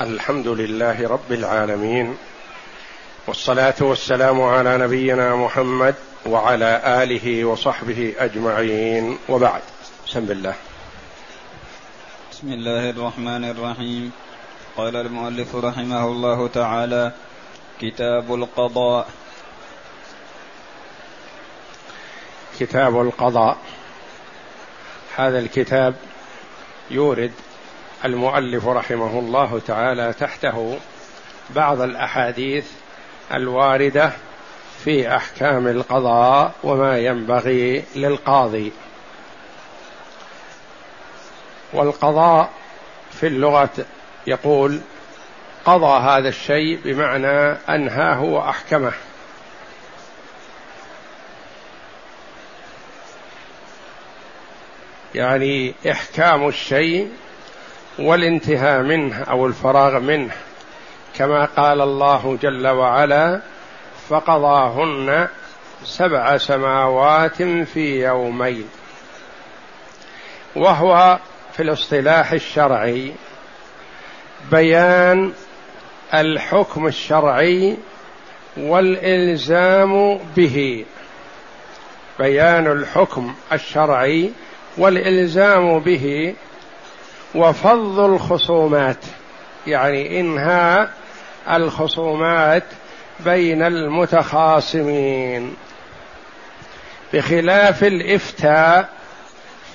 الحمد لله رب العالمين والصلاة والسلام على نبينا محمد وعلى آله وصحبه أجمعين وبعد. بسم الله. بسم الله الرحمن الرحيم. قال المؤلف رحمه الله تعالى كتاب القضاء. كتاب القضاء. هذا الكتاب يورد المؤلف رحمه الله تعالى تحته بعض الأحاديث الواردة في أحكام القضاء وما ينبغي للقاضي. والقضاء في اللغة يقول قضى هذا الشيء بمعنى أنهاه وأحكمه. يعني إحكام الشيء والانتهاء منه أو الفراغ منه. كما قال الله جل وعلا فقضاهن سبع سماوات في يومين. وهو في الاصطلاح الشرعي بيان الحكم الشرعي والإلزام به. بيان الحكم الشرعي والإلزام به وفض الخصومات. يعني إنهاء الخصومات بين المتخاصمين. بخلاف الإفتاء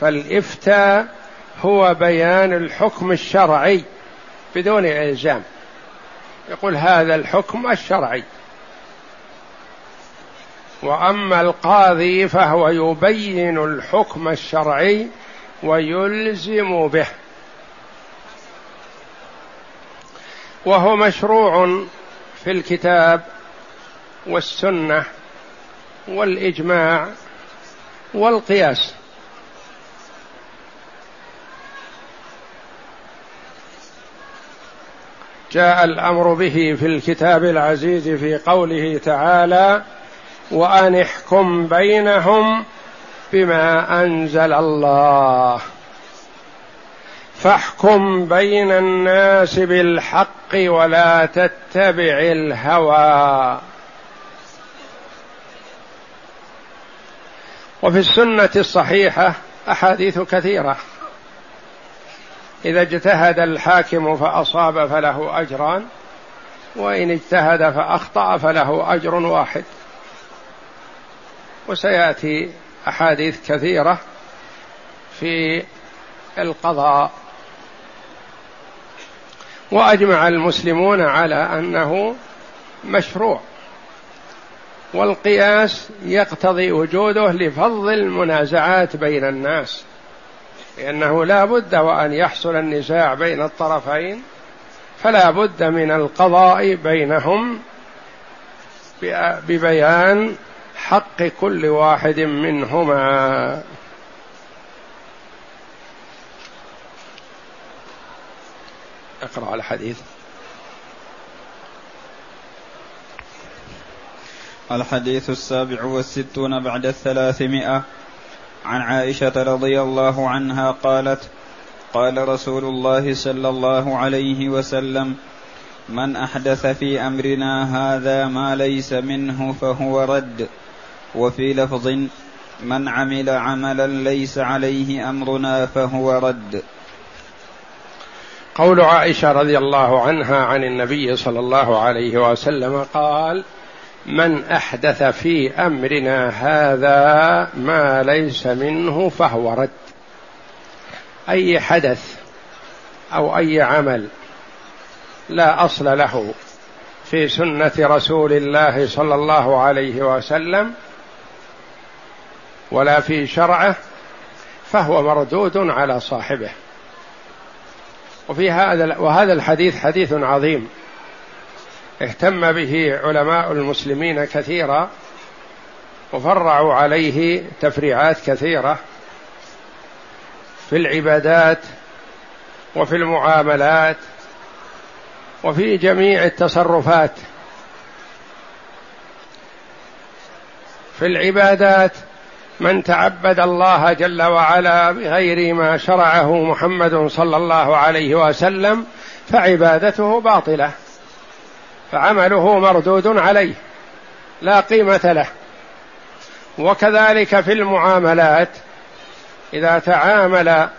فالإفتاء هو بيان الحكم الشرعي بدون إلزام. يقول هذا الحكم الشرعي. وأما القاضي فهو يبين الحكم الشرعي ويلزم به. وهو مشروع في الكتاب والسنة والإجماع والقياس. جاء الأمر به في الكتاب العزيز في قوله تعالى وأن احكم بينهم بما أنزل الله فاحكم بين الناس بالحق ولا تتبع الهوى. وفي السنة الصحيحة أحاديث كثيرة. إذا اجتهد الحاكم فأصاب فله أجران وإن اجتهد فأخطأ فله أجر واحد. وسيأتي أحاديث كثيرة في القضاء. وأجمع المسلمون على أنه مشروع. والقياس يقتضي وجوده لفض المنازعات بين الناس لأنه لا بد وأن يحصل النزاع بين الطرفين فلا بد من القضاء بينهم ببيان حق كل واحد منهما. أقرأ الحديث الحديث السابع والستون بعد الثلاثمائة. عن عائشة رضي الله عنها قالت قال رسول الله صلى الله عليه وسلم من أحدث في أمرنا هذا ما ليس منه فهو رد. وفي لفظ من عمل عملا ليس عليه أمرنا فهو رد. قول عائشة رضي الله عنها عن النبي صلى الله عليه وسلم قال من أحدث في أمرنا هذا ما ليس منه فهو رد. أي حدث أو أي عمل لا أصل له في سنة رسول الله صلى الله عليه وسلم ولا في شرعه فهو مردود على صاحبه. وفي هذا وهذا الحديث حديث عظيم. اهتم به علماء المسلمين كثيرا وفرعوا عليه تفريعات كثيرة في العبادات وفي المعاملات وفي جميع التصرفات في العبادات من تعبد الله جل وعلا بغير ما شرعه محمد صلى الله عليه وسلم فعبادته باطلة فعمله مردود عليه لا قيمة له. وكذلك في المعاملات إذا تعامل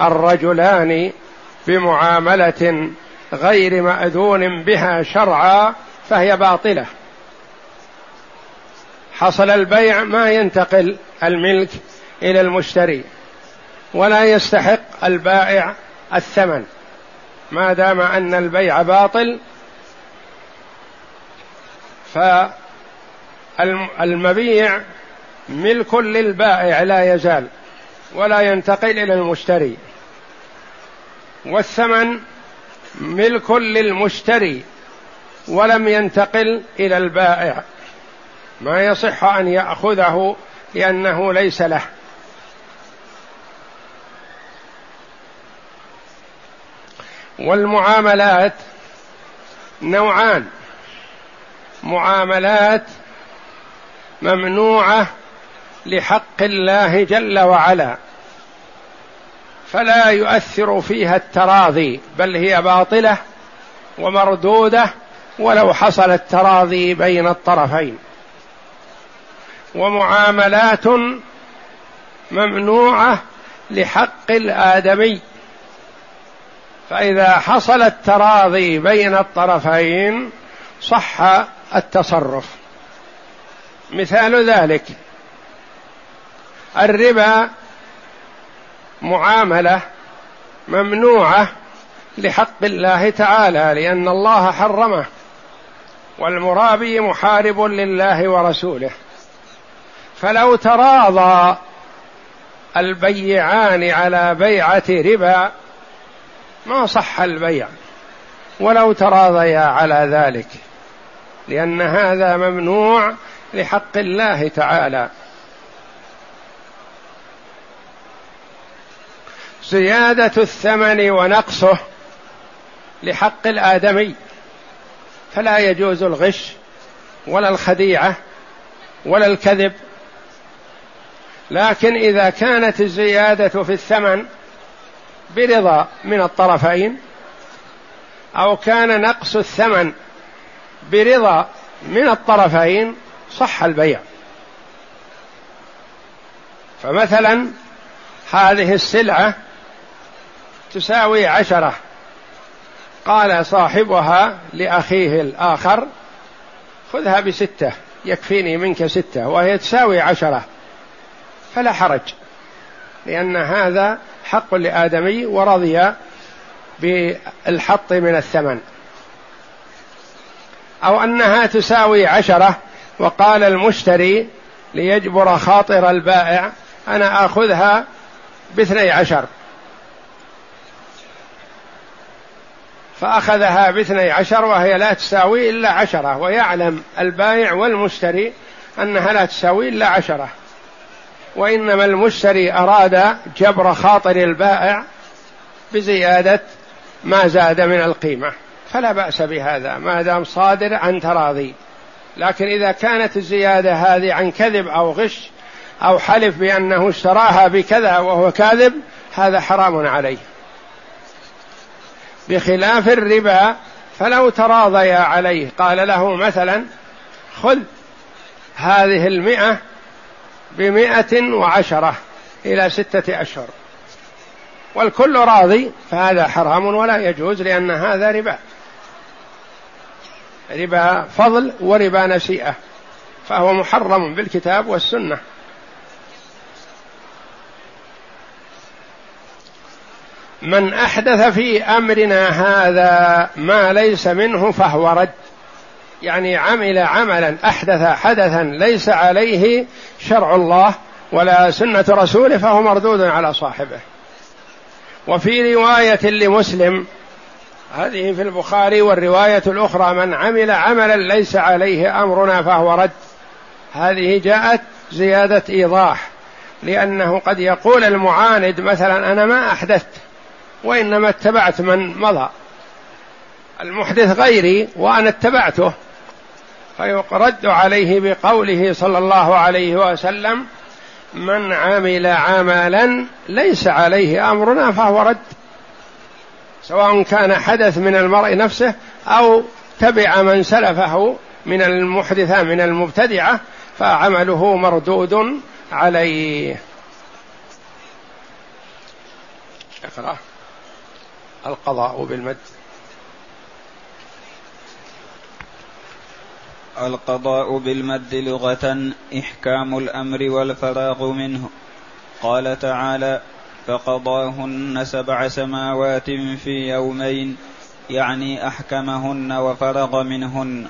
الرجلان بمعاملة غير مأذون بها شرعا فهي باطلة. حصل البيع ما ينتقل الملك إلى المشتري ولا يستحق البائع الثمن. ما دام أن البيع باطل فالمبيع ملك للبائع لا يزال ولا ينتقل إلى المشتري. والثمن ملك للمشتري ولم ينتقل إلى البائع. ما يصح أن يأخذه لأنه ليس له. والمعاملات نوعان. معاملات ممنوعة لحق الله جل وعلا. فلا يؤثر فيها التراضي بل هي باطلة ومردودة ولو حصل التراضي بين الطرفين. ومعاملات ممنوعة لحق الآدمي. فإذا حصل التراضي بين الطرفين صح التصرف. مثال ذلك الربا معاملة ممنوعة لحق الله تعالى لأن الله حرمه والمرابي محارب لله ورسوله. فلو تراضى البيعان على بيعة ربا ما صح البيع. ولو تراضيا على ذلك لأن هذا ممنوع لحق الله تعالى. زيادة الثمن ونقصه لحق الآدمي فلا يجوز الغش ولا الخديعة ولا الكذب. لكن إذا كانت الزيادة في الثمن برضا من الطرفين أو كان نقص الثمن برضا من الطرفين صح البيع. فمثلا هذه السلعة تساوي عشرة. قال صاحبها لأخيه الآخر خذها بستة يكفيني منك ستة وهي تساوي عشرة. فلا حرج لأن هذا حق لآدمي ورضي بالحط من الثمن. أو أنها تساوي عشرة وقال المشتري ليجبر خاطر البائع أنا آخذها باثني عشر. فأخذها باثني عشر وهي لا تساوي إلا عشرة ويعلم البائع والمشتري أنها لا تساوي إلا عشرة. وإنما المشتري أراد جبر خاطر البائع بزيادة ما زاد من القيمة فلا بأس بهذا ما دام صادر عن تراضي. لكن إذا كانت الزيادة هذه عن كذب أو غش أو حلف بأنه اشتراها بكذا وهو كاذب هذا حرام عليه. بخلاف الربا فلو تراضيا عليه قال له مثلا خذ هذه المئة بمائة وعشرة إلى ستة أشهر. والكل راضي فهذا حرام ولا يجوز لأن هذا ربا. ربا فضل وربا نسيئة فهو محرم بالكتاب والسنة. من أحدث في أمرنا هذا ما ليس منه فهو رد. يعني عمل عملا أحدث حدثا ليس عليه شرع الله ولا سنة رسوله فهو مردود على صاحبه. وفي رواية لمسلم هذه في البخاري والرواية الأخرى من عمل عملا ليس عليه أمرنا فهو رد. هذه جاءت زيادة إيضاح لأنه قد يقول المعاند مثلا أنا ما أحدثت وإنما اتبعت من مضى. المحدث غيري وأنا اتبعته. فيرد عليه بقوله صلى الله عليه وسلم من عمل عملا ليس عليه أمرنا فهو رد. سواء كان حدث من المرء نفسه أو تبع من سلفه من المحدثة من المبتدعة فعمله مردود عليه. اقرأ القضاء بالمد. القضاء بالمد لغة إحكام الأمر والفراغ منه. قال تعالى فقضاهن سبع سماوات في يومين يعني أحكمهن وفرغ منهن.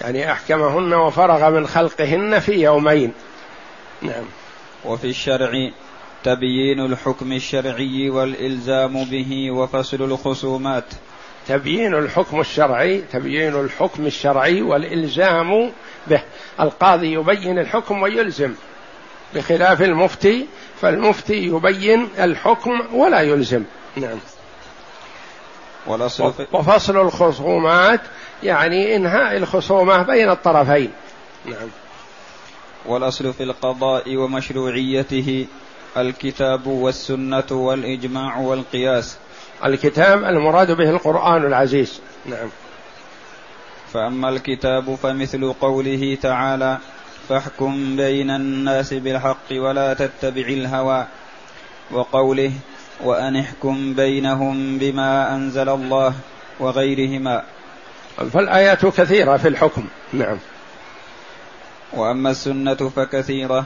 يعني أحكمهن وفرغ من خلقهن في يومين. نعم. وفي الشرع تبيين الحكم الشرعي والإلزام به وفصل الخصومات. تبيين الحكم الشرعي تبيين الحكم الشرعي والإلزام به. القاضي يبين الحكم ويلزم. بخلاف المفتي فالمفتي يبين الحكم ولا يلزم. نعم. وفصل الخصومات يعني إنهاء الخصومة بين الطرفين. نعم. والأصل في القضاء ومشروعيته الكتاب والسنة والإجماع والقياس. الكتاب المراد به القرآن العزيز. نعم. فأما الكتاب فمثل قوله تعالى فاحكم بين الناس بالحق ولا تتبع الهوى وقوله وأن احكم بينهم بما أنزل الله وغيرهما. فالآيات كثيرة في الحكم. نعم. وأما السنة فكثيرة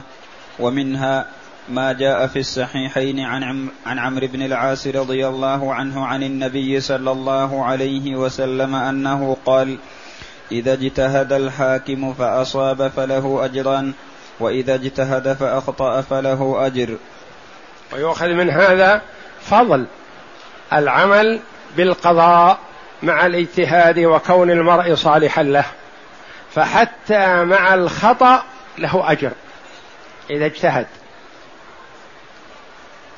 ومنها ما جاء في الصحيحين عن عم عن عمرو بن العاص رضي الله عنه عن النبي صلى الله عليه وسلم أنه قال إذا اجتهد الحاكم فأصاب فله أجران وإذا اجتهد فأخطأ فله أجر. ويؤخذ من هذا فضل العمل بالقضاء مع الاجتهاد وكون المرء صالحا له فحتى مع الخطأ له أجر إذا اجتهد.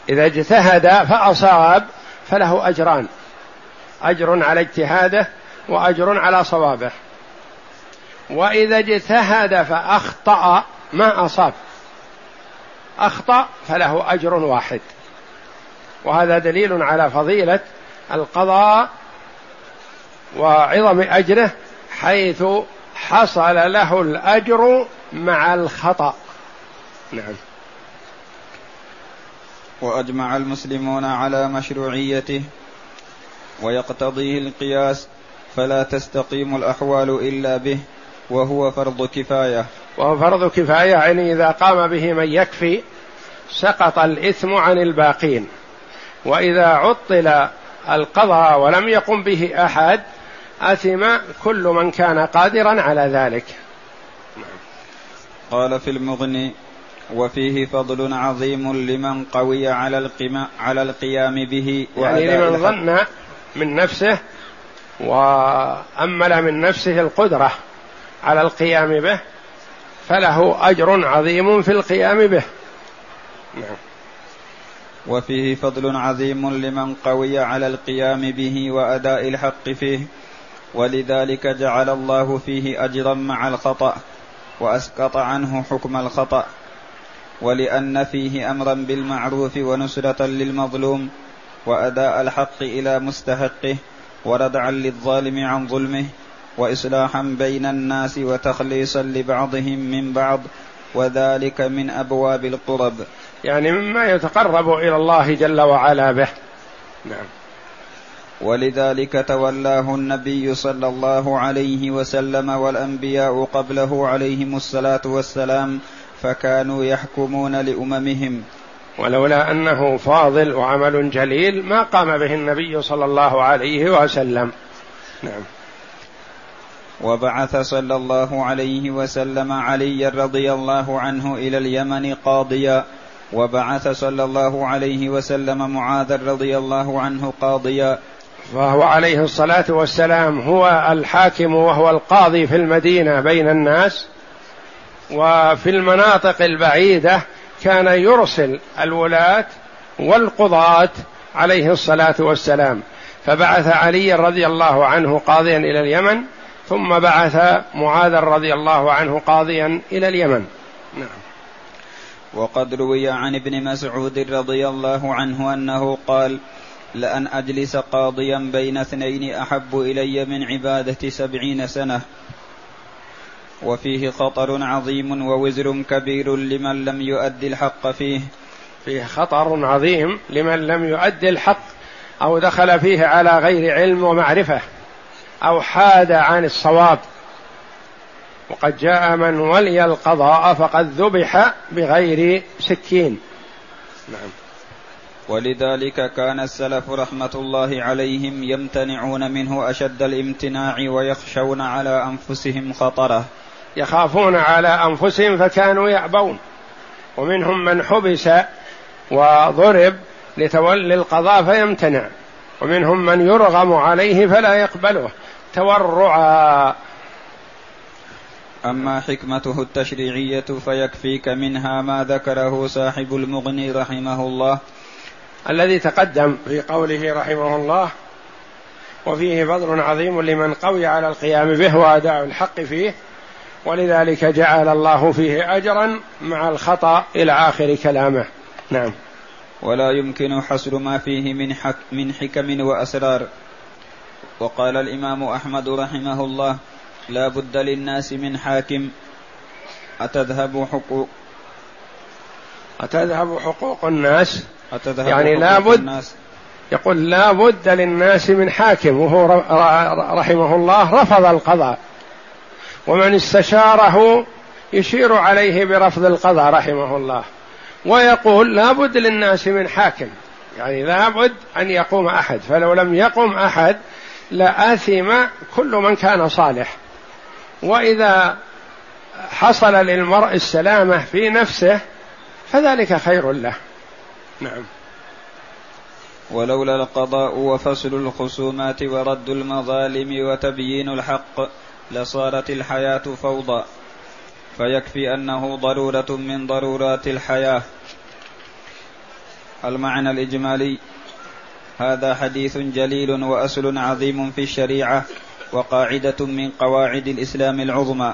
إذا اجتهد فأصاب فله أجران. أجر على اجتهاده وأجر على صوابه. وإذا اجتهد فأخطأ ما أصاب. أخطأ فله أجر واحد. وهذا دليل على فضيلة القضاء وعظم أجره حيث حصل له الأجر مع الخطأ. نعم. وأجمع المسلمون على مشروعيته ويقتضيه القياس فلا تستقيم الأحوال إلا به وهو فرض كفاية. وهو فرض كفاية يعني إذا قام به من يكفي سقط الإثم عن الباقين. وإذا عطل القضاء ولم يقم به أحد أثم كل من كان قادرا على ذلك. قال في المغني وفيه فضل عظيم لمن قوي على القيام على القيام به يعني لمن ظن من نفسه وأمل من نفسه القدرة على القيام به فله أجر عظيم في القيام به. نعم. وفيه فضل عظيم لمن قوي على القيام به وأداء الحق فيه ولذلك جعل الله فيه أجرا مع الخطأ وأسقط عنه حكم الخطأ. ولأن فيه أمرا بالمعروف ونصرة للمظلوم وأداء الحق إلى مستحقه وردعا للظالم عن ظلمه وإصلاحا بين الناس وتخليصا لبعضهم من بعض وذلك من أبواب القرب. يعني مما يتقرب إلى الله جل وعلا به. نعم. ولذلك تولاه النبي صلى الله عليه وسلم والأنبياء قبله عليهم الصلاة والسلام فكانوا يحكمون لأممهم. ولولا أنه فاضل وعمل جليل ما قام به النبي صلى الله عليه وسلم. نعم. وبعث صلى الله عليه وسلم عليا رضي الله عنه إلى اليمن قاضيا. وبعث صلى الله عليه وسلم معاذا رضي الله عنه قاضيا. فهو عليه الصلاة والسلام هو الحاكم وهو القاضي في المدينة بين الناس. وفي المناطق البعيدة كان يرسل الولاة والقضاة عليه الصلاة والسلام. فبعث علي رضي الله عنه قاضيا إلى اليمن ثم بعث معاذ رضي الله عنه قاضيا إلى اليمن. نعم. وقد روي عن ابن مسعود رضي الله عنه أنه قال لأن أجلس قاضيا بين اثنين أحب إلي من عبادة سبعين سنة وفيه خطر عظيم ووزر كبير لمن لم يؤدي الحق فيه. فيه خطر عظيم لمن لم يؤدي الحق أو دخل فيه على غير علم ومعرفة أو حاد عن الصواب. وقد جاء من ولي القضاء فقد ذبح بغير سكين. نعم. ولذلك كان السلف رحمة الله عليهم يمتنعون منه أشد الامتناع ويخشون على أنفسهم خطره. يخافون على أنفسهم فكانوا يعبون ومنهم من حبس وضرب لتولي القضاء فيمتنع. ومنهم من يرغم عليه فلا يقبله. تورعا أما حكمته التشريعية فيكفيك منها ما ذكره صاحب المغني رحمه الله. الذي تقدم في قوله رحمه الله وفيه فضل عظيم لمن قوي على القيام به وأداء الحق فيه ولذلك جعل الله فيه أجرا مع الخطأ إلى آخر كلامه. نعم. ولا يمكن حصر ما فيه من, حك من حكم وأسرار. وقال الإمام أحمد رحمه الله لا بد للناس من حاكم. أتذهب حقوق أتذهب حقوق الناس؟ أتذهب يعني لا بد الناس. يقول لا بد للناس من حاكم وهو رحمه الله رفض القضاء. ومن استشاره يشير عليه برفض القضاء رحمه الله. ويقول لا بد للناس من حاكم. يعني لا بد أن يقوم أحد. فلو لم يقم أحد لآثم كل من كان صالح. وإذا حصل للمرء السلامة في نفسه فذلك خير له. نعم. ولولا القضاء وفصل الخصومات ورد المظالم وتبيين الحق لصارت الحياة فوضى فيكفي أنه ضرورة من ضرورات الحياة. المعنى الإجمالي هذا حديث جليل وأصل عظيم في الشريعة وقاعدة من قواعد الإسلام العظمى.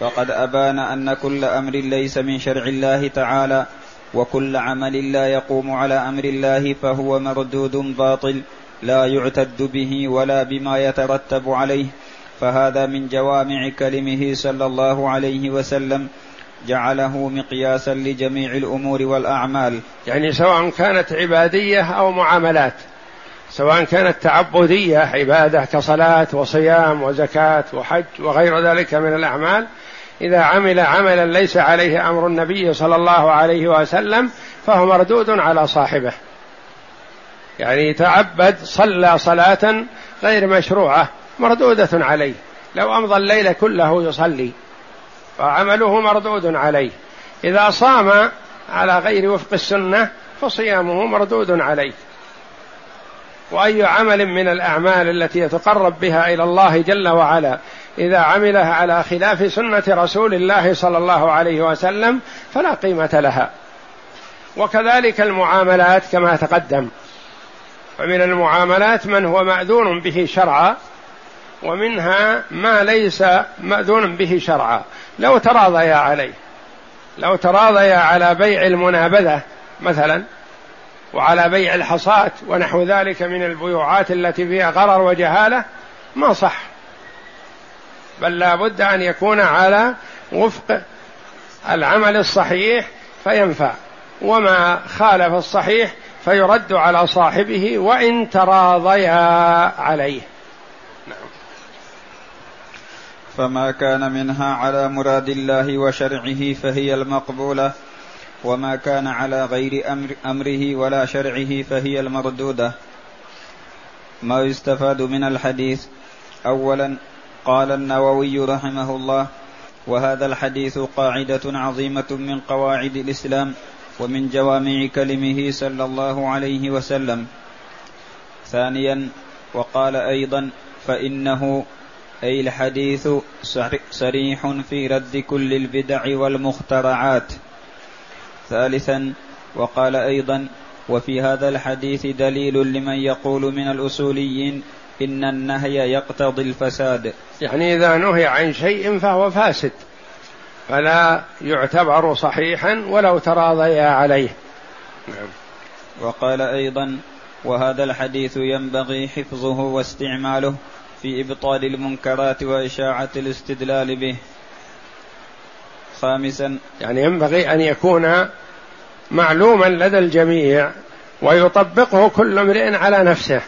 فقد أبان أن كل أمر ليس من شرع الله تعالى وكل عمل لا يقوم على أمر الله فهو مردود باطل لا يعتد به ولا بما يترتب عليه. فهذا من جوامع كلمه صلى الله عليه وسلم جعله مقياسا لجميع الأمور والأعمال. يعني سواء كانت عبادية أو معاملات سواء كانت تعبدية عبادة كصلاة وصيام وزكاة وحج وغير ذلك من الأعمال إذا عمل عملا ليس عليه أمر النبي صلى الله عليه وسلم فهو مردود على صاحبه. يعني تعبد صلى صلاة غير مشروعة مردودة عليه. لو أمضى الليل كله يصلي فعمله مردود عليه. إذا صام على غير وفق السنة فصيامه مردود عليه. وأي عمل من الأعمال التي يتقرب بها إلى الله جل وعلا إذا عملها على خلاف سنة رسول الله صلى الله عليه وسلم فلا قيمة لها. وكذلك المعاملات كما تقدم. فمن المعاملات من هو مأذون به شرعا ومنها ما ليس مأذون به شرعا. لو تراضيا عليه. لو تراضيا على بيع المنابذة مثلا وعلى بيع الحصاة ونحو ذلك من البيوعات التي فيها غرر وجهالة ما صح. بل لا بد أن يكون على وفق العمل الصحيح فينفع. وما خالف الصحيح فيرد على صاحبه وإن تراضيا عليه. فما كان منها على مراد الله وشرعه فهي المقبولة وما كان على غير أمر أمره ولا شرعه فهي المردودة. ما يستفاد من الحديث اولا قال النووي رحمه الله وهذا الحديث قاعدة عظيمة من قواعد الإسلام ومن جوامع كلمه صلى الله عليه وسلم. ثانيا وقال أيضا فإنه أي الحديث صريح في رد كل البدع والمخترعات. ثالثا وقال أيضا وفي هذا الحديث دليل لمن يقول من الأصوليين إن النهي يقتضي الفساد. يعني إذا نهي عن شيء فهو فاسد فلا يعتبر صحيحا ولو تراضيا عليه. نعم. وقال أيضا وهذا الحديث ينبغي حفظه واستعماله في إبطال المنكرات وإشاعة الاستدلال به. خامسا. يعني ينبغي أن يكون معلوما لدى الجميع ويطبقه كل امرئ على نفسه.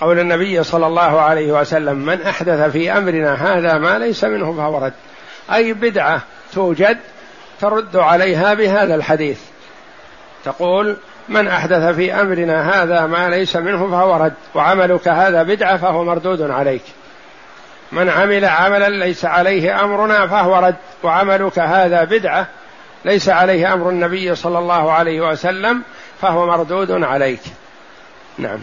قول النبي صلى الله عليه وسلم من أحدث في أمرنا هذا ما ليس منه فهو رد. أي بدعة توجد ترد عليها بهذا الحديث. تقول من أحدث في أمرنا هذا ما ليس منه فهو رد وعملك هذا بدعة فهو مردود عليك. من عمل عملا ليس عليه أمرنا فهو رد وعملك هذا بدعة ليس عليه أمر النبي صلى الله عليه وسلم فهو مردود عليك. نعم.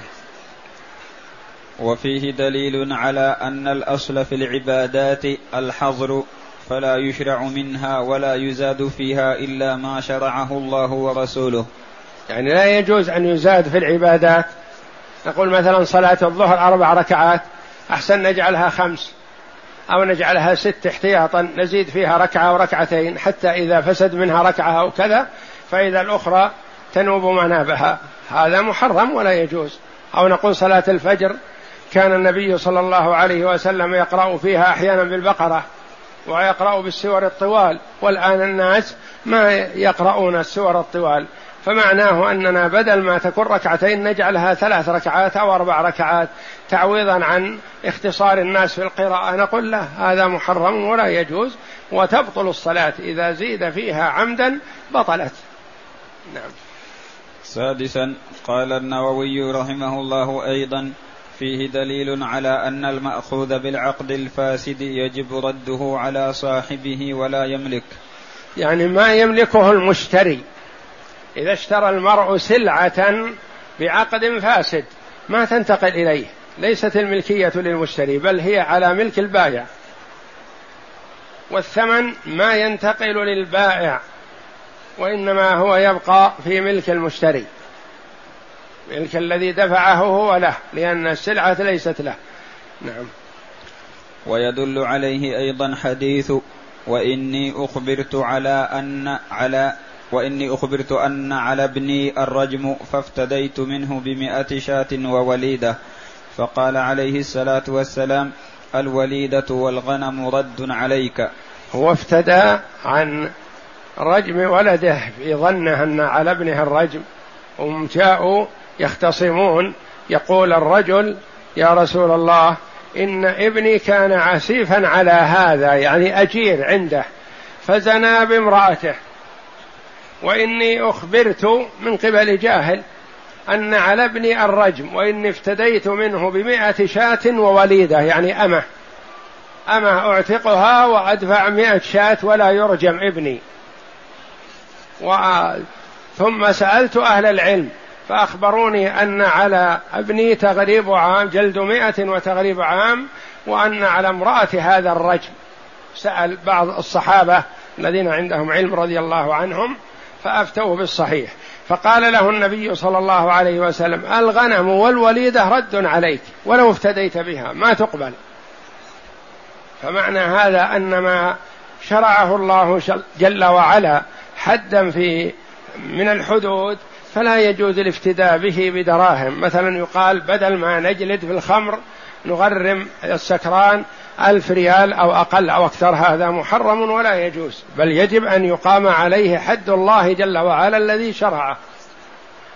وفيه دليل على أن الأصل في العبادات الحظر فلا يشرع منها ولا يزاد فيها إلا ما شرعه الله ورسوله. يعني لا يجوز أن يزاد في العبادات. نقول مثلا صلاة الظهر أربع ركعات أحسن نجعلها خمس أو نجعلها ست احتياطا نزيد فيها ركعة أو ركعتين حتى إذا فسد منها ركعة أو كذا فإذا الأخرى تنوب منابها. هذا محرم ولا يجوز. أو نقول صلاة الفجر كان النبي صلى الله عليه وسلم يقرأ فيها أحيانا بالبقرة ويقرأ بالسور الطوال. والآن الناس ما يقرؤون السور الطوال. فمعناه أننا بدل ما تكون ركعتين نجعلها ثلاث ركعات أو أربع ركعات تعويضا عن اختصار الناس في القراءة. نقول لا هذا محرم ولا يجوز وتبطل الصلاة إذا زيد فيها عمدا بطلت. نعم. سادسا قال النووي رحمه الله أيضا فيه دليل على أن المأخوذ بالعقد الفاسد يجب رده على صاحبه ولا يملك. يعني ما يملكه المشتري. إذا اشترى المرء سلعة بعقد فاسد ما تنتقل إليه. ليست الملكية للمشتري بل هي على ملك البائع. والثمن ما ينتقل للبائع وإنما هو يبقى في ملك المشتري. ملك الذي دفعه هو له لأن السلعة ليست له. نعم. ويدل عليه أيضا حديث وإني أخبرت على أن على وإني أخبرت أن على ابني الرجم فافتديت منه بمئة شاة ووليدة. فقال عليه الصلاة والسلام الوليدة والغنم رد عليك. هو افتدى عن رجم ولده في ظنه أن على ابنه الرجم. هم جاءوا يختصمون يقول الرجل يا رسول الله إن ابني كان عسيفا على هذا يعني أجير عنده. فزنى بامرأته. وإني أخبرت من قبل جاهل أن على ابني الرجم وإني افتديت منه بمائه شاة ووليدة يعني أمة. أمة أعتقها وأدفع مائه شاة ولا يرجم ابني. و ثم سألت أهل العلم فأخبروني أن على ابني تغريب عام جلد مئة وتغريب عام وأن على امرأة هذا الرجم. سأل بعض الصحابة الذين عندهم علم رضي الله عنهم فأفتوا بالصحيح. فقال له النبي صلى الله عليه وسلم الغنم والوليدة رد عليك ولو افتديت بها ما تقبل. فمعنى هذا أن ما شرعه الله جل وعلا حدا في من الحدود فلا يجوز الافتداء به بدراهم. مثلا يقال بدل ما نجلد في الخمر نغرم السكران ألف ريال أو أقل أو أكثر. هذا محرم ولا يجوز بل يجب أن يقام عليه حد الله جل وعلا الذي شرعه.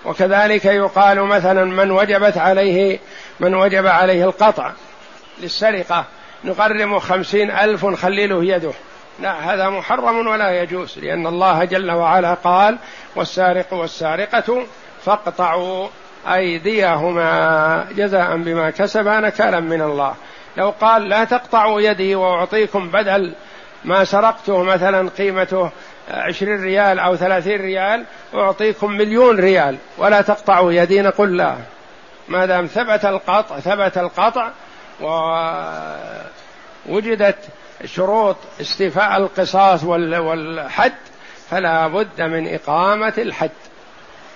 وكذلك يقال مثلا من وجبت عليه من وجب عليه القطع للسرقة نغرم خمسين ألف نخلي له يده. لا هذا محرم ولا يجوز لأن الله جل وعلا قال والسارق والسارقة فاقطعوا. أيديهما جزاء بما كسبا نكالا من الله. لو قال لا تقطعوا يدي وأعطيكم بدل ما سرقته مثلا قيمته عشرين ريال أو ثلاثين ريال أعطيكم مليون ريال. ولا تقطعوا يدي نقول لا. ما دام ثبت القطع ثبت القطع ووجدت شروط استيفاء القصاص والحد فلا بد من إقامة الحد.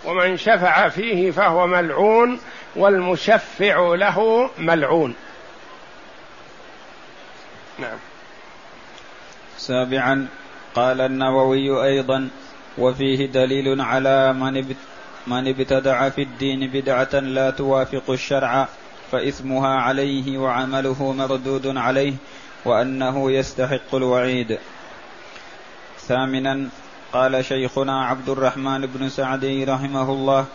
ومن شفع فيه فهو ملعون والمشفع له ملعون. نعم. سابعا قال النووي أيضا وفيه دليل على من من ابتدع في الدين بدعة لا توافق الشرع فإثمها عليه وعمله مردود عليه وأنه يستحق الوعيد. ثامنا قال شيخنا عبد الرحمن بن سعدي رحمه الله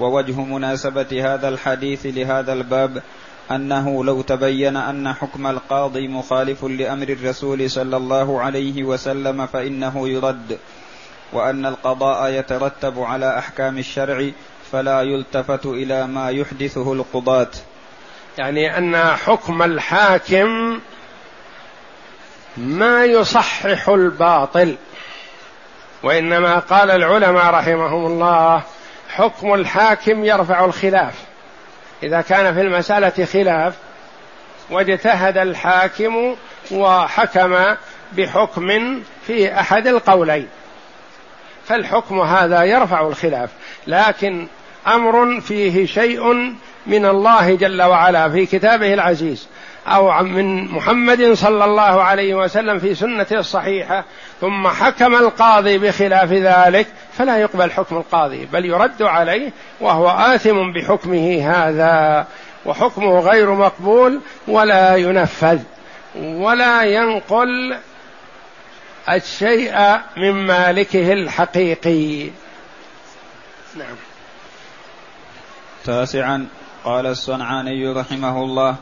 ووجه مناسبة هذا الحديث لهذا الباب أنه لو تبين أن حكم القاضي مخالف لأمر الرسول صلى الله عليه وسلم فإنه يرد وأن القضاء يترتب على أحكام الشرع فلا يلتفت إلى ما يحدثه القضاة. يعني أن حكم الحاكم ما يصحح الباطل. وإنما قال العلماء رحمهم الله حكم الحاكم يرفع الخلاف. إذا كان في المسألة خلاف واجتهد الحاكم وحكم بحكم في أحد القولين. فالحكم هذا يرفع الخلاف لكن أمر فيه شيء من الله جل وعلا في كتابه العزيز. أو من محمد صلى الله عليه وسلم في سنته الصحيحة ثم حكم القاضي بخلاف ذلك فلا يقبل حكم القاضي بل يرد عليه وهو آثم بحكمه هذا وحكمه غير مقبول ولا ينفذ ولا ينقل الشيء من مالكه الحقيقي. نعم. تاسعا قال الصنعاني رحمه الله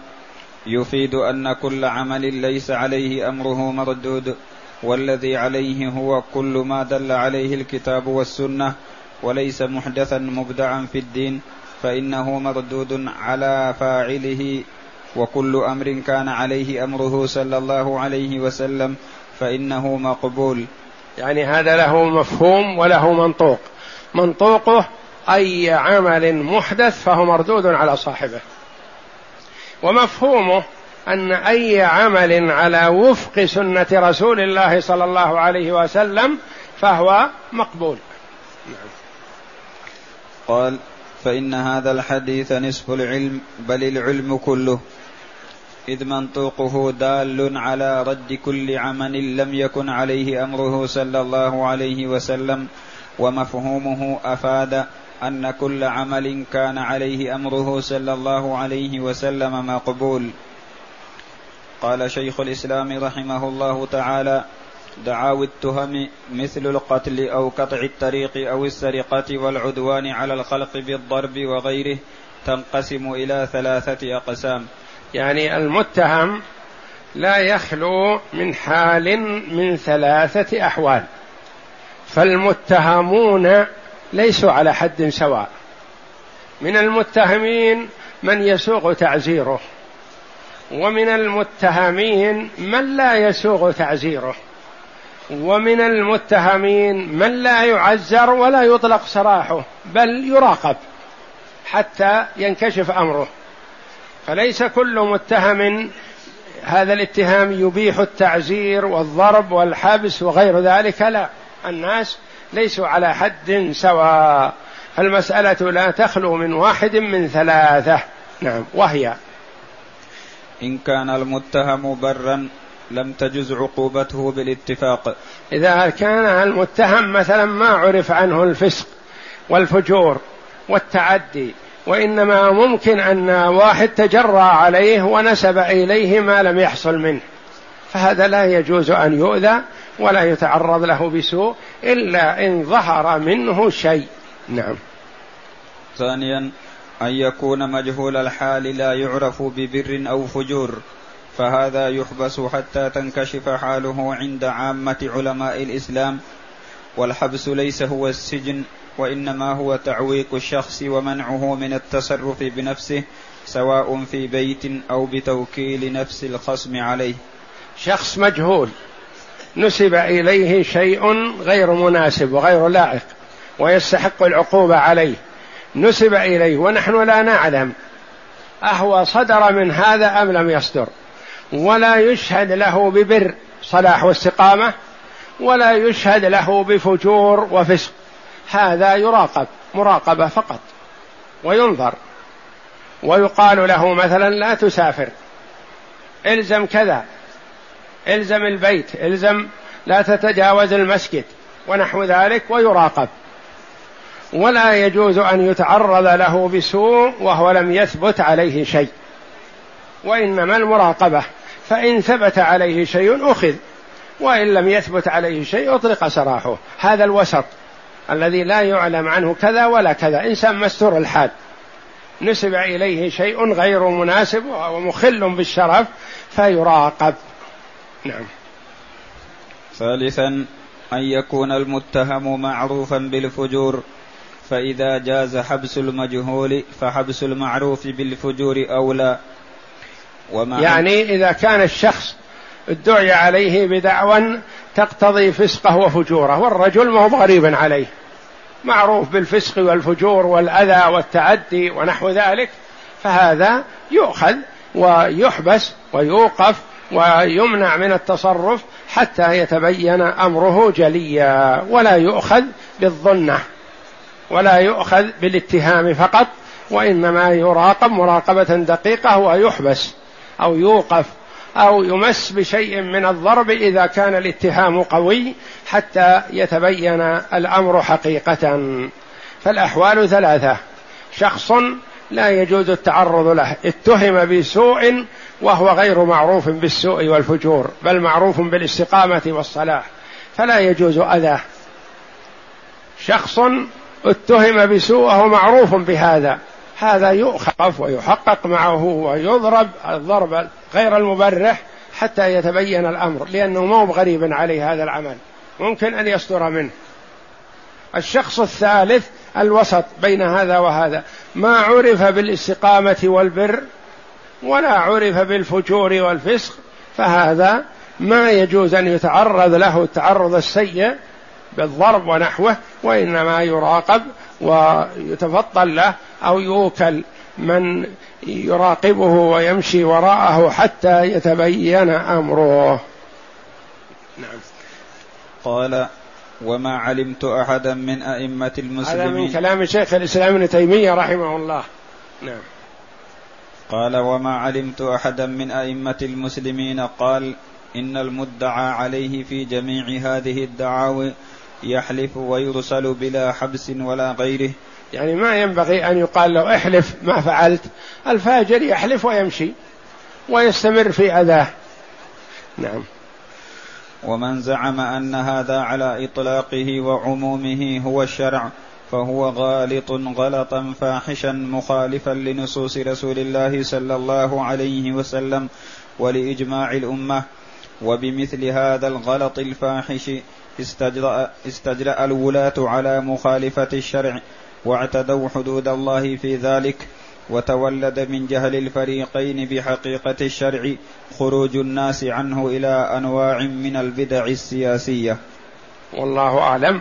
يفيد أن كل عمل ليس عليه أمره مردود والذي عليه هو كل ما دل عليه الكتاب والسنة وليس محدثا مبدعا في الدين فإنه مردود على فاعله وكل أمر كان عليه أمره صلى الله عليه وسلم فإنه مقبول. يعني هذا له مفهوم وله منطوق. منطوقه أي عمل محدث فهو مردود على صاحبه. ومفهومه أن أي عمل على وفق سنة رسول الله صلى الله عليه وسلم فهو مقبول. قال فإن هذا الحديث نصف العلم بل العلم كله إذ منطوقه دال على رد كل عمل لم يكن عليه أمره صلى الله عليه وسلم ومفهومه أفاد أن كل عمل كان عليه أمره صلى الله عليه وسلم مقبول. قال شيخ الإسلام رحمه الله تعالى دعاوى التهم مثل القتل أو قطع الطريق أو السرقة والعدوان على الخلق بالضرب وغيره تنقسم إلى ثلاثة أقسام. يعني المتهم لا يخلو من حال من ثلاثة أحوال فالمتهمون ليسوا على حد سواء. من المتهمين من يسوغ تعزيره ومن المتهمين من لا يسوغ تعزيره ومن المتهمين من لا يعزر ولا يطلق سراحه بل يراقب حتى ينكشف أمره. فليس كل متهم هذا الاتهام يبيح التعزير والضرب والحبس وغير ذلك لا. الناس ليسوا على حد سواء. فالمسألة لا تخلو من واحد من ثلاثة. نعم وهي إن كان المتهم برا لم تجز عقوبته بالاتفاق. إذا كان المتهم مثلا ما عرف عنه الفسق والفجور والتعدي وإنما ممكن أن واحد تجرى عليه ونسب إليه ما لم يحصل منه. فهذا لا يجوز أن يؤذى ولا يتعرض له بسوء إلا إن ظهر منه شيء. نعم. ثانيا أن يكون مجهول الحال لا يعرف ببر أو فجور فهذا يحبس حتى تنكشف حاله عند عامة علماء الإسلام. والحبس ليس هو السجن وإنما هو تعويق الشخص ومنعه من التصرف بنفسه سواء في بيت أو بتوكيل نفس الخصم عليه. شخص مجهول. نسب إليه شيء غير مناسب وغير لائق ويستحق العقوبة عليه. نسب إليه ونحن لا نعلم أهو صدر من هذا أم لم يصدر. ولا يشهد له ببر صلاح واستقامة ولا يشهد له بفجور وفسق. هذا يراقب مراقبة فقط وينظر. ويقال له مثلا لا تسافر إلزم كذا. إلزم البيت إلزم لا تتجاوز المسجد ونحو ذلك ويراقب. ولا يجوز أن يتعرض له بسوء وهو لم يثبت عليه شيء. وإنما المراقبة فإن ثبت عليه شيء أخذ وإن لم يثبت عليه شيء أطلق سراحه. هذا الوسط الذي لا يعلم عنه كذا ولا كذا. إنسان مستور الحال. نسب إليه شيء غير مناسب ومخل بالشرف فيراقب. نعم. ثالثا أن يكون المتهم معروفا بالفجور فإذا جاز حبس المجهول فحبس المعروف بالفجور أولى. ومع يعني إذا كان الشخص ادعي عليه بدعوى تقتضي فسقه وفجوره والرجل ما هو غريب عليه. معروف بالفسق والفجور والأذى والتعدي ونحو ذلك فهذا يؤخذ ويحبس ويوقف ويمنع من التصرف حتى يتبين أمره جليا ولا يؤخذ بالظنة ولا يؤخذ بالاتهام فقط وإنما يراقب مراقبة دقيقة ويحبس أو يوقف أو يمس بشيء من الضرب إذا كان الاتهام قوي حتى يتبين الأمر حقيقة. فالأحوال ثلاثة. شخص لا يجوز التعرض له اتهم بسوء وهو غير معروف بالسوء والفجور بل معروف بالاستقامة والصلاح فلا يجوز اذاه شخص اتهم بسوء وهو معروف بهذا. هذا يؤخف ويحقق معه ويضرب الضرب غير المبرح حتى يتبين الأمر لأنه مو غريب عليه هذا العمل. ممكن أن يصدر منه. الشخص الثالث الوسط بين هذا وهذا. ما عرف بالاستقامة والبر ولا عرف بالفجور والفسق فهذا ما يجوز أن يتعرض له التعرض السيء بالضرب ونحوه وإنما يراقب ويتفضل له أو يوكل من يراقبه ويمشي وراءه حتى يتبين أمره. نعم. قال وما علمت أحدا من أئمة المسلمين. هذا من كلام شيخ الإسلام ابن تيمية رحمه الله. نعم. قال وما علمت أحدا من أئمة المسلمين قال إن المدعى عليه في جميع هذه الدعاوي يحلف ويرسل بلا حبس ولا غيره. يعني ما ينبغي أن يقال له احلف ما فعلت. الفاجر يحلف ويمشي ويستمر في أذاه. نعم. ومن زعم أن هذا على إطلاقه وعمومه هو الشرع فهو غالط غلطا فاحشا مخالفا لنصوص رسول الله صلى الله عليه وسلم ولإجماع الأمة. وبمثل هذا الغلط الفاحش استجرأ, استجرأ الولاة على مخالفة الشرع واعتدوا حدود الله في ذلك وتولد من جهل الفريقين بحقيقة الشرع خروج الناس عنه إلى أنواع من البدع السياسية. والله أعلم.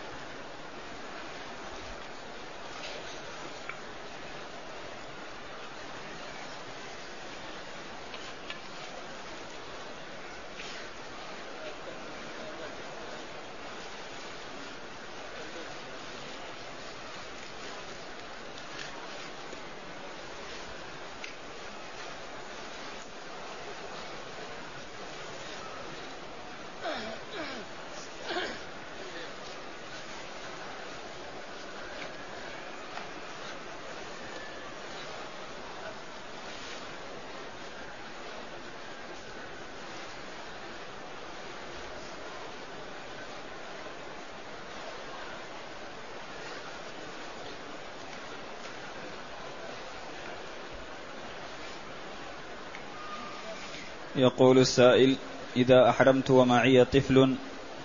يقول السائل إذا أحرمت ومعي طفل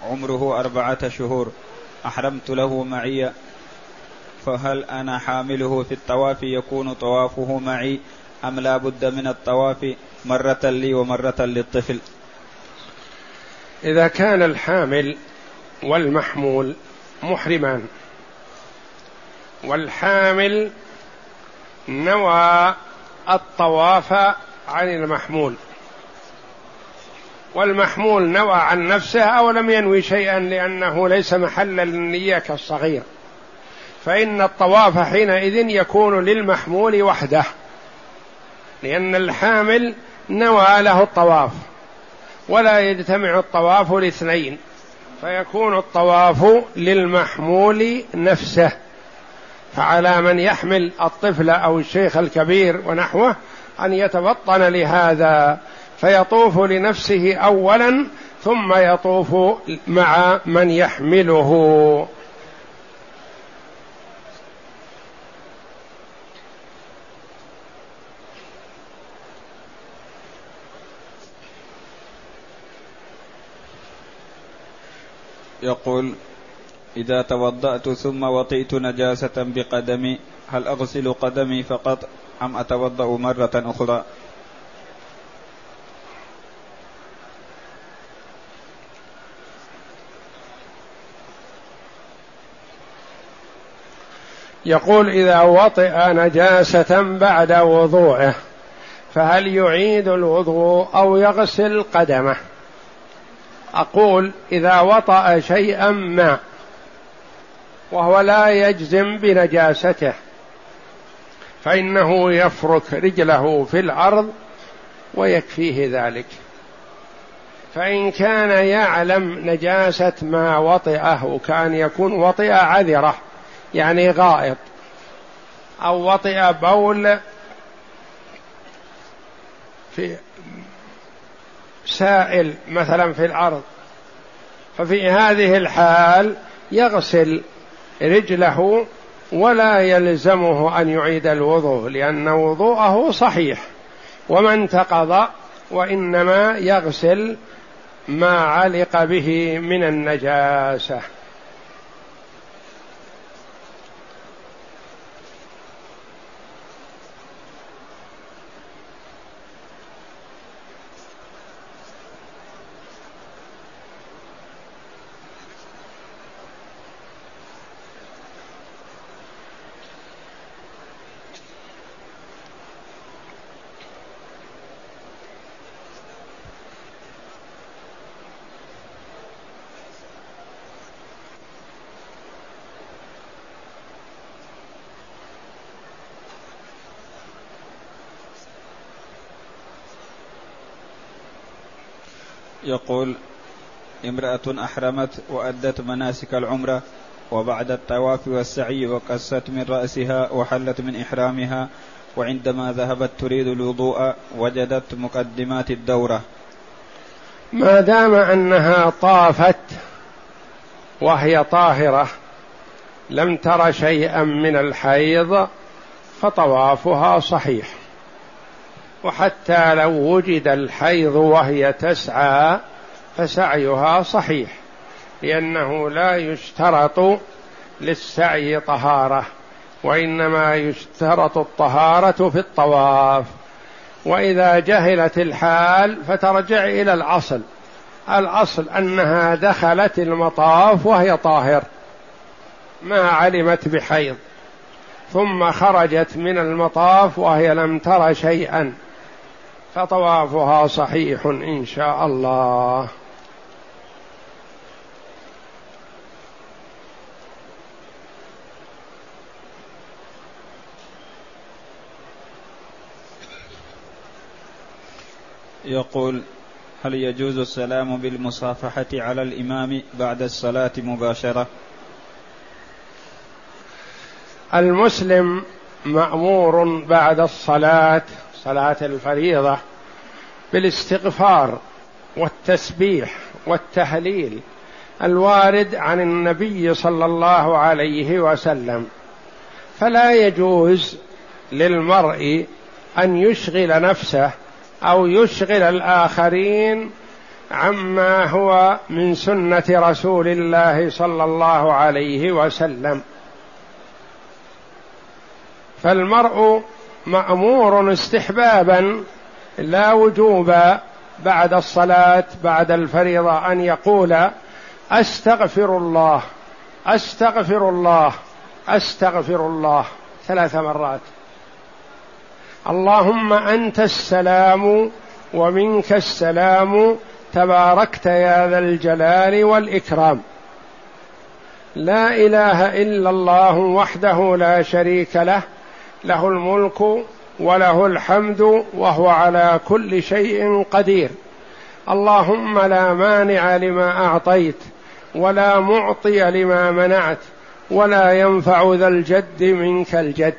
عمره أربعة شهور أحرمت له معي فهل أنا حامله في الطواف يكون طوافه معي أم لا بد من الطواف مرة لي ومرة للطفل؟ إذا كان الحامل والمحمول محرمان والحامل نوى الطواف عن المحمول والمحمول نوى عن نفسه أو لم ينوي شيئا لأنه ليس محلا للنيه كالصغير فإن الطواف حينئذ يكون للمحمول وحده لأن الحامل نوى له الطواف ولا يجتمع الطواف لاثنين فيكون الطواف للمحمول نفسه. فعلى من يحمل الطفل أو الشيخ الكبير ونحوه أن يتبطن لهذا فيطوف لنفسه اولا ثم يطوف مع من يحمله. يقول إذا توضأت ثم وطئت نجاسة بقدمي هل أغسل قدمي فقط أم أتوضأ مرة أخرى؟ يقول إذا وطئ نجاسة بعد وضوعه فهل يعيد الوضوء أو يغسل قدمه؟ أقول إذا وطأ شيئا ما وهو لا يجزم بنجاسته فإنه يفرك رجله في الأرض ويكفيه ذلك. فإن كان يعلم نجاسة ما وطئه وكان يكون وطئ عذرة يعني غائط. أو وطئ بول في سائل مثلا في الأرض. ففي هذه الحال يغسل رجله ولا يلزمه أن يعيد الوضوء لأن وضوءه صحيح. وما انتقض وإنما يغسل ما علق به من النجاسة. يقول امرأة أحرمت وأدت مناسك العمرة وبعد الطواف والسعي وقست من رأسها وحلت من إحرامها وعندما ذهبت تريد الوضوء وجدت مقدمات الدورة. ما دام أنها طافت وهي طاهرة لم تر شيئا من الحيض فطوافها صحيح. وحتى لو وجد الحيض وهي تسعى فسعيها صحيح لأنه لا يشترط للسعي طهارة وإنما يشترط الطهارة في الطواف. وإذا جهلت الحال فترجع إلى الأصل الأصل أنها دخلت المطاف وهي طاهر ما علمت بحيض ثم خرجت من المطاف وهي لم تر شيئا. فطوافها صحيح إن شاء الله يقول هل يجوز السلام بالمصافحة على الإمام بعد الصلاة مباشرة؟ المسلم مأمور بعد الصلاة صلاه الفريضة بالاستغفار والتسبيح والتهليل الوارد عن النبي صلى الله عليه وسلم. فلا يجوز للمرء أن يشغل نفسه أو يشغل الآخرين عما هو من سنة رسول الله صلى الله عليه وسلم. فالمرء مأمور استحبابا لا وجوبا بعد الصلاة بعد الفريضة أن يقول أستغفر الله أستغفر الله أستغفر الله ثلاث مرات. اللهم أنت السلام ومنك السلام تباركت يا ذا الجلال والإكرام. لا إله إلا الله وحده لا شريك له له الملك وله الحمد وهو على كل شيء قدير. اللهم لا مانع لما أعطيت ولا معطي لما منعت ولا ينفع ذا الجد منك الجد.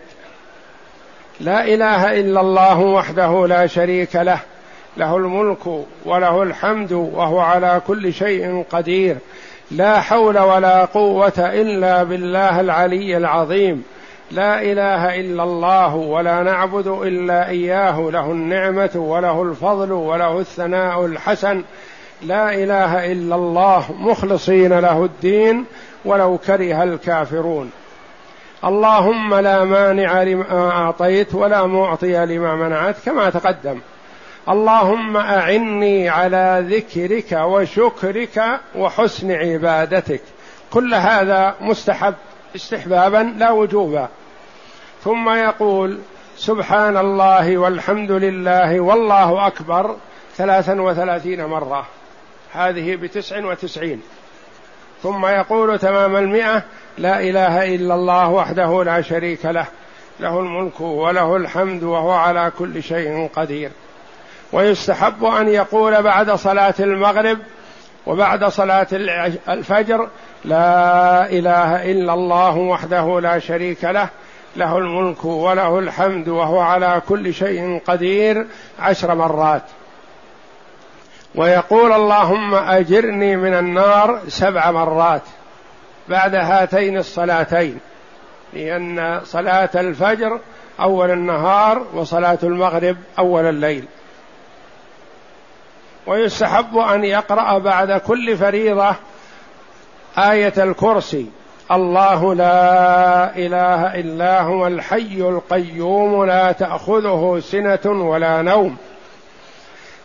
لا إله إلا الله وحده لا شريك له. له الملك وله الحمد وهو على كل شيء قدير. لا حول ولا قوة إلا بالله العلي العظيم. لا إله إلا الله ولا نعبد إلا إياه له النعمة وله الفضل وله الثناء الحسن. لا إله إلا الله مخلصين له الدين ولو كره الكافرون. اللهم لا مانع لما أعطيت ولا معطي لما منعت كما تقدم. اللهم أعني على ذكرك وشكرك وحسن عبادتك. كل هذا مستحب. استحبابا لا وجوبا. ثم يقول سبحان الله والحمد لله والله أكبر ثلاثا وثلاثين مرة. هذه بتسع وتسعين. ثم يقول تمام المئة لا إله إلا الله وحده لا شريك له. له الملك وله الحمد وهو على كل شيء قدير. ويستحب أن يقول بعد صلاة المغرب وبعد صلاة الفجر لا إله إلا الله وحده لا شريك له له الملك وله الحمد وهو على كل شيء قدير عشر مرات. ويقول اللهم أجرني من النار سبع مرات بعد هاتين الصلاتين لأن صلاة الفجر أول النهار وصلاة المغرب أول الليل. ويستحب أن يقرأ بعد كل فريضة آية الكرسي. الله لا إله إلا هو الحي القيوم لا تأخذه سنة ولا نوم.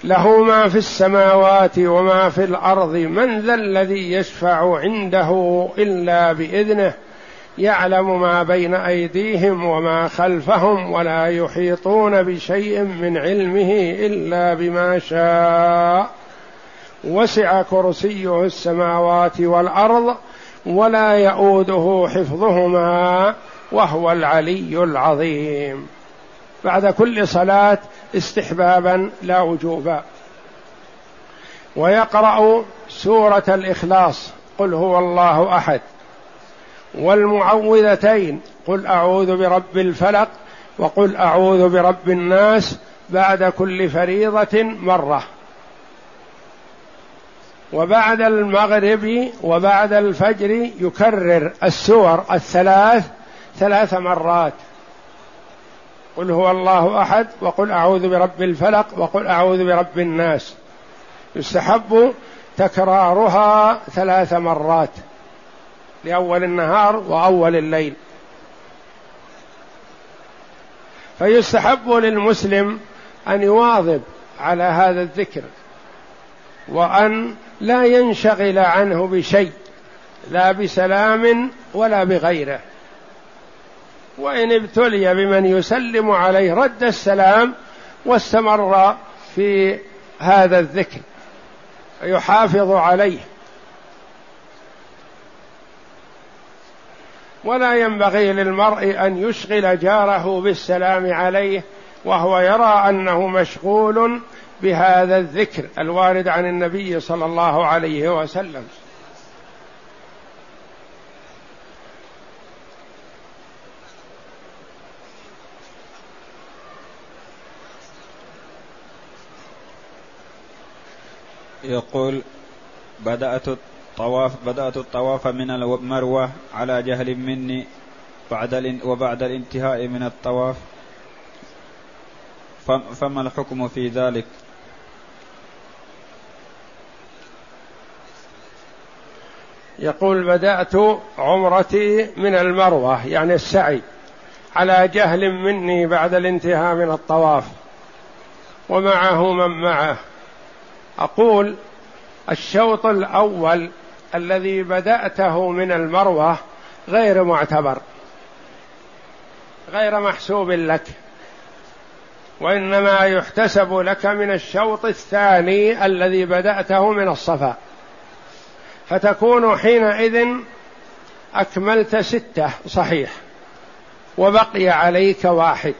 له ما في السماوات وما في الأرض من ذا الذي يشفع عنده إلا بإذنه؟ يعلم ما بين أيديهم وما خلفهم ولا يحيطون بشيء من علمه إلا بما شاء. وسع كرسيه السماوات والأرض ولا يئوده حفظهما وهو العلي العظيم. بعد كل صلاة استحبابا لا وجوبا ويقرأ سورة الإخلاص قل هو الله أحد. والمعوذتين قل أعوذ برب الفلق وقل أعوذ برب الناس بعد كل فريضة مرة. وبعد المغرب وبعد الفجر يكرر السور الثلاث ثلاث مرات. قل هو الله أحد وقل أعوذ برب الفلق وقل أعوذ برب الناس. يستحب تكرارها ثلاث مرات لأول النهار وأول الليل. فيستحب للمسلم أن يواظب على هذا الذكر. وأن لا ينشغل عنه بشيء لا بسلام ولا بغيره. وإن ابتلي بمن يسلم عليه رد السلام واستمر في هذا الذكر يحافظ عليه. ولا ينبغي للمرء أن يشغل جاره بالسلام عليه وهو يرى أنه مشغول بهذا الذكر الوارد عن النبي صلى الله عليه وسلم. يقول بدأت طواف بدأت الطواف من المروة على جهل مني بعد وبعد الانتهاء من الطواف. فما الحكم في ذلك؟ يقول بدأت عمرتي من المروة يعني السعي على جهل مني بعد الانتهاء من الطواف ومعه من معه. أقول الشوط الأول الذي بدأته من المروة غير معتبر غير محسوب لك وإنما يحتسب لك من الشوط الثاني الذي بدأته من الصفا فتكون حينئذ أكملت ستة صحيح. وبقي عليك واحد.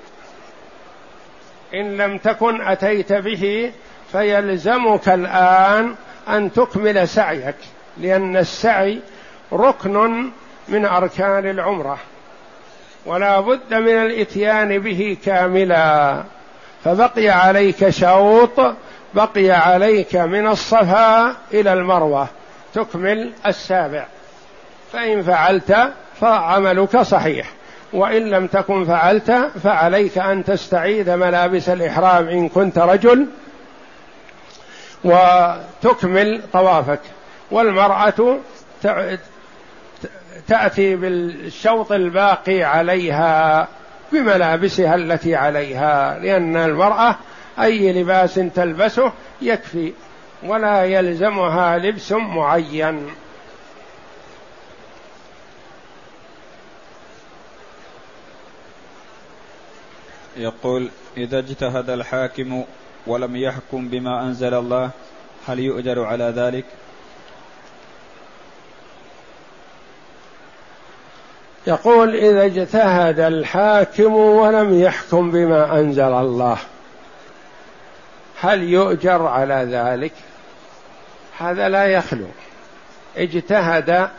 إن لم تكن أتيت به فيلزمك الآن أن تكمل سعيك لأن السعي ركن من أركان العمرة. ولا بد من الإتيان به كاملا. فبقي عليك شوط بقي عليك من الصفا إلى المروة. تكمل السابع. فإن فعلت فعملك صحيح. وإن لم تكن فعلت فعليك أن تستعيد ملابس الإحرام إن كنت رجل وتكمل طوافك. والمرأة تأتي بالشوط الباقي عليها بملابسها التي عليها لأن المرأة أي لباس تلبسه يكفي. ولا يلزمها لبس معين يقول إذا اجتهد الحاكم ولم يحكم بما أنزل الله هل يؤجر على ذلك؟ يقول إذا اجتهد الحاكم ولم يحكم بما أنزل الله هل يؤجر على ذلك؟ هذا لا يخلو. اجتهد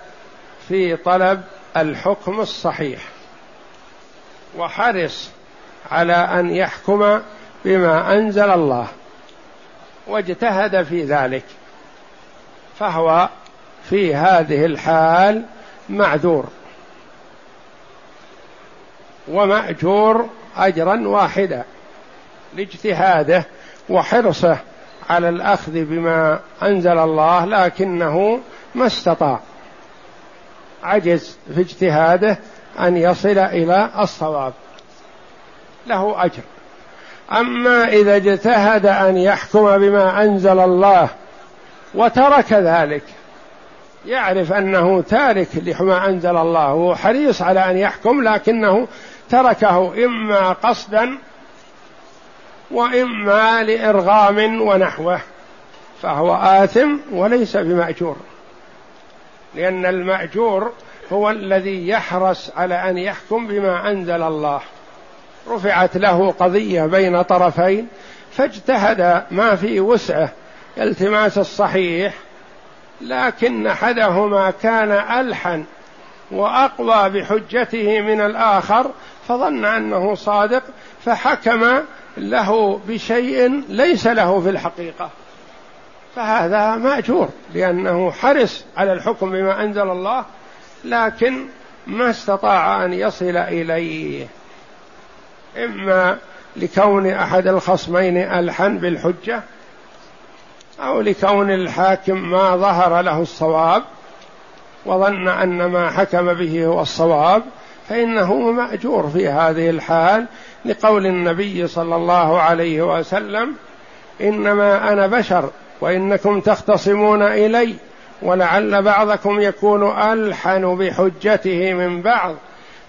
في طلب الحكم الصحيح. وحرص على أن يحكم بما أنزل الله. واجتهد في ذلك. فهو في هذه الحال معذور. ومأجور اجرا واحدا. لاجتهاده وحرصه على الأخذ بما أنزل الله لكنه ما استطاع. عجز في اجتهاده أن يصل إلى الصواب. له أجر. أما إذا اجتهد أن يحكم بما أنزل الله وترك ذلك يعرف أنه تارك لما أنزل الله. هو حريص على أن يحكم لكنه تركه إما قصدا وإما لإرغام ونحوه فهو آثم وليس بمأجور. لأن المأجور هو الذي يحرص على أن يحكم بما أنزل الله. رفعت له قضية بين طرفين فاجتهد ما في وسعه التماس الصحيح لكن أحدهما كان ألحن واقوى بحجته من الآخر فظن أنه صادق فحكم له بشيء ليس له في الحقيقة. فهذا مأجور لأنه حرص على الحكم بما أنزل الله لكن ما استطاع أن يصل إليه. إما لكون أحد الخصمين ألحن بالحجة أو لكون الحاكم ما ظهر له الصواب وظن أن ما حكم به هو الصواب فإنه مأجور في هذه الحال لقول النبي صلى الله عليه وسلم إنما أنا بشر وإنكم تختصمون إلي ولعل بعضكم يكون ألحن بحجته من بعض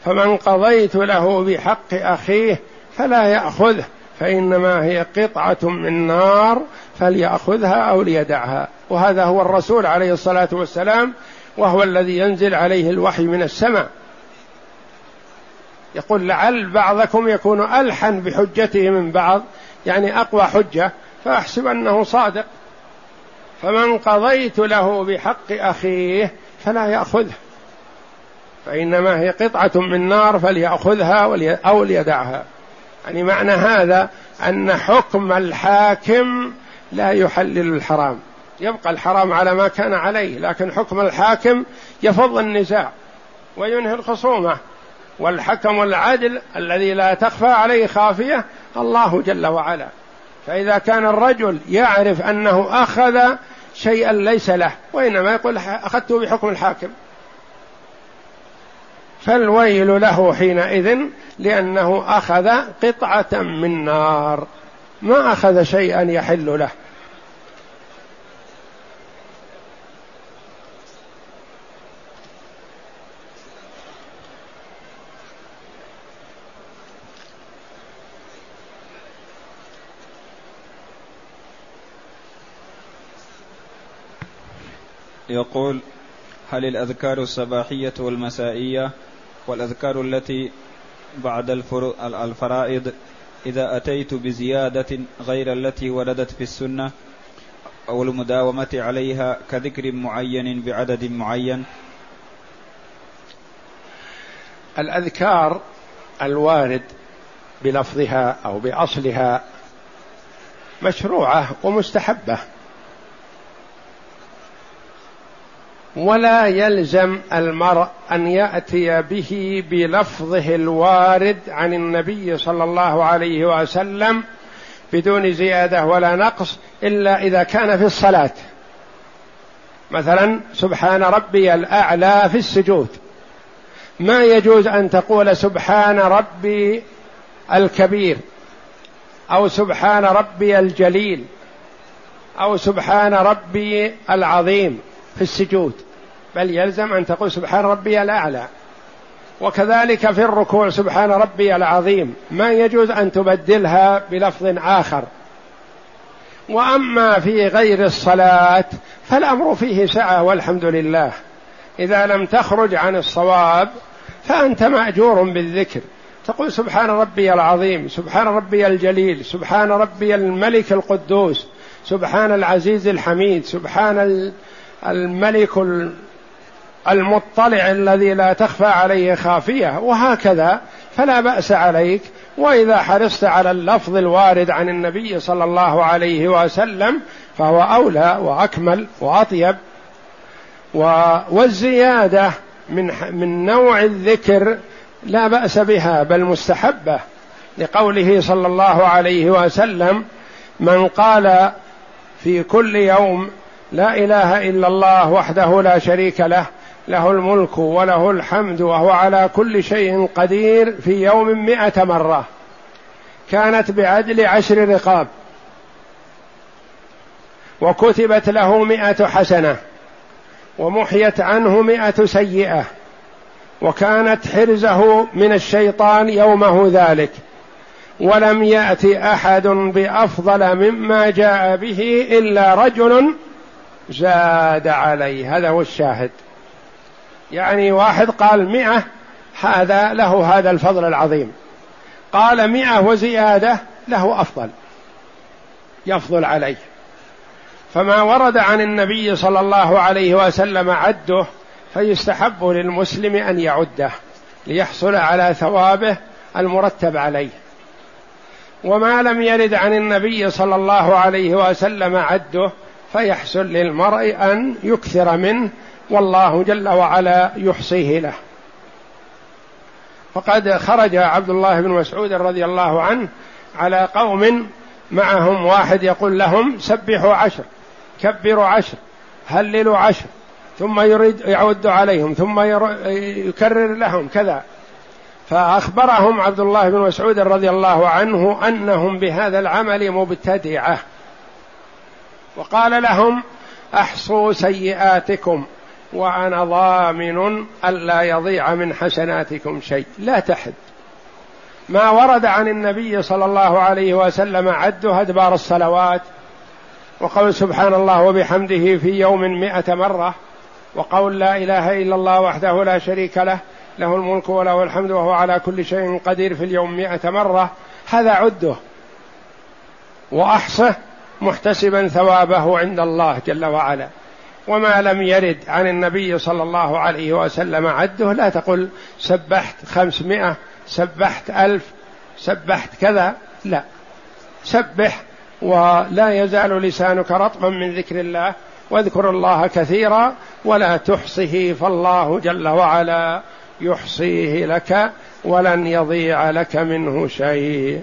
فمن قضيت له بحق أخيه فلا يأخذه فإنما هي قطعة من نار فليأخذها أو ليدعها. وهذا هو الرسول عليه الصلاة والسلام وهو الذي ينزل عليه الوحي من السماء. يقول لعل بعضكم يكون ألحن بحجته من بعض يعني أقوى حجة فأحسب أنه صادق. فمن قضيت له بحق أخيه فلا يأخذه. فإنما هي قطعة من نار فليأخذها أو ليدعها. يعني معنى هذا أن حكم الحاكم لا يحلل الحرام. يبقى الحرام على ما كان عليه لكن حكم الحاكم يفض النزاع وينهي الخصومة. والحكم العدل الذي لا تخفى عليه خافية الله جل وعلا. فإذا كان الرجل يعرف أنه أخذ شيئا ليس له وإنما يقول أخذته بحكم الحاكم. فالويل له حينئذ لأنه أخذ قطعة من نار. ما أخذ شيئا يحل له. يقول هل الأذكار الصباحية والمسائية والأذكار التي بعد الفرائض إذا أتيت بزيادة غير التي وردت في السنة أو المداومة عليها كذكر معين بعدد معين؟ الأذكار الوارد بلفظها أو بأصلها مشروعة ومستحبة. ولا يلزم المرء أن يأتي به بلفظه الوارد عن النبي صلى الله عليه وسلم بدون زيادة ولا نقص إلا إذا كان في الصلاة. مثلا سبحان ربي الأعلى في السجود. ما يجوز أن تقول سبحان ربي الكبير أو سبحان ربي الجليل أو سبحان ربي العظيم. في السجود. بل يلزم أن تقول سبحان ربي الأعلى. وكذلك في الركوع سبحان ربي العظيم. ما يجوز أن تبدلها بلفظ آخر. وأما في غير الصلاة فالأمر فيه سعة والحمد لله. إذا لم تخرج عن الصواب فأنت مأجور بالذكر. تقول سبحان ربي العظيم سبحان ربي الجليل سبحان ربي الملك القدوس سبحان العزيز الحميد سبحان الملك المطلع الذي لا تخفى عليه خافية وهكذا فلا بأس عليك. وإذا حرصت على اللفظ الوارد عن النبي صلى الله عليه وسلم فهو أولى وأكمل وأطيب. والزيادة من من نوع الذكر لا بأس بها بل مستحبة. لقوله صلى الله عليه وسلم من قال في كل يوم لا إله إلا الله وحده لا شريك له له الملك وله الحمد وهو على كل شيء قدير في يوم مائة مرة. كانت بعدل عشر رقاب. وكتبت له مائة حسنة. ومحيت عنه مائة سيئة. وكانت حرزه من الشيطان يومه ذلك. ولم يأت أحد بأفضل مما جاء به إلا رجل زاد عليه. هذا هو الشاهد. يعني واحد قال مئة هذا له هذا الفضل العظيم. قال مئة وزيادة له أفضل. يفضل عليه. فما ورد عن النبي صلى الله عليه وسلم عده فيستحب للمسلم أن يعده ليحصل على ثوابه المرتب عليه. وما لم يرد عن النبي صلى الله عليه وسلم عده فيحسن للمرء أن يكثر منه والله جل وعلا يحصيه له. فقد خرج عبد الله بن مسعود رضي الله عنه على قوم معهم واحد يقول لهم سبحوا عشر كبروا عشر هللوا عشر ثم يريد يعود عليهم ثم يكرر لهم كذا. فأخبرهم عبد الله بن مسعود رضي الله عنه أنهم بهذا العمل مبتدعة. وقال لهم أحصوا سيئاتكم وأنا ضامن الا يضيع من حسناتكم شيء. لا تحد. ما ورد عن النبي صلى الله عليه وسلم عده أدبار الصلوات وقول سبحان الله وبحمده في يوم مئة مرة وقول لا إله إلا الله وحده لا شريك له له الملك وله الحمد وهو على كل شيء قدير في اليوم مئة مرة. هذا عده. وأحصه محتسبا ثوابه عند الله جل وعلا. وما لم يرد عن النبي صلى الله عليه وسلم عده لا تقل سبحت خمسمائة سبحت ألف سبحت كذا لا. سبح ولا يزال لسانك رطبا من ذكر الله واذكر الله كثيرا ولا تحصه فالله جل وعلا يحصيه لك ولن يضيع لك منه شيء.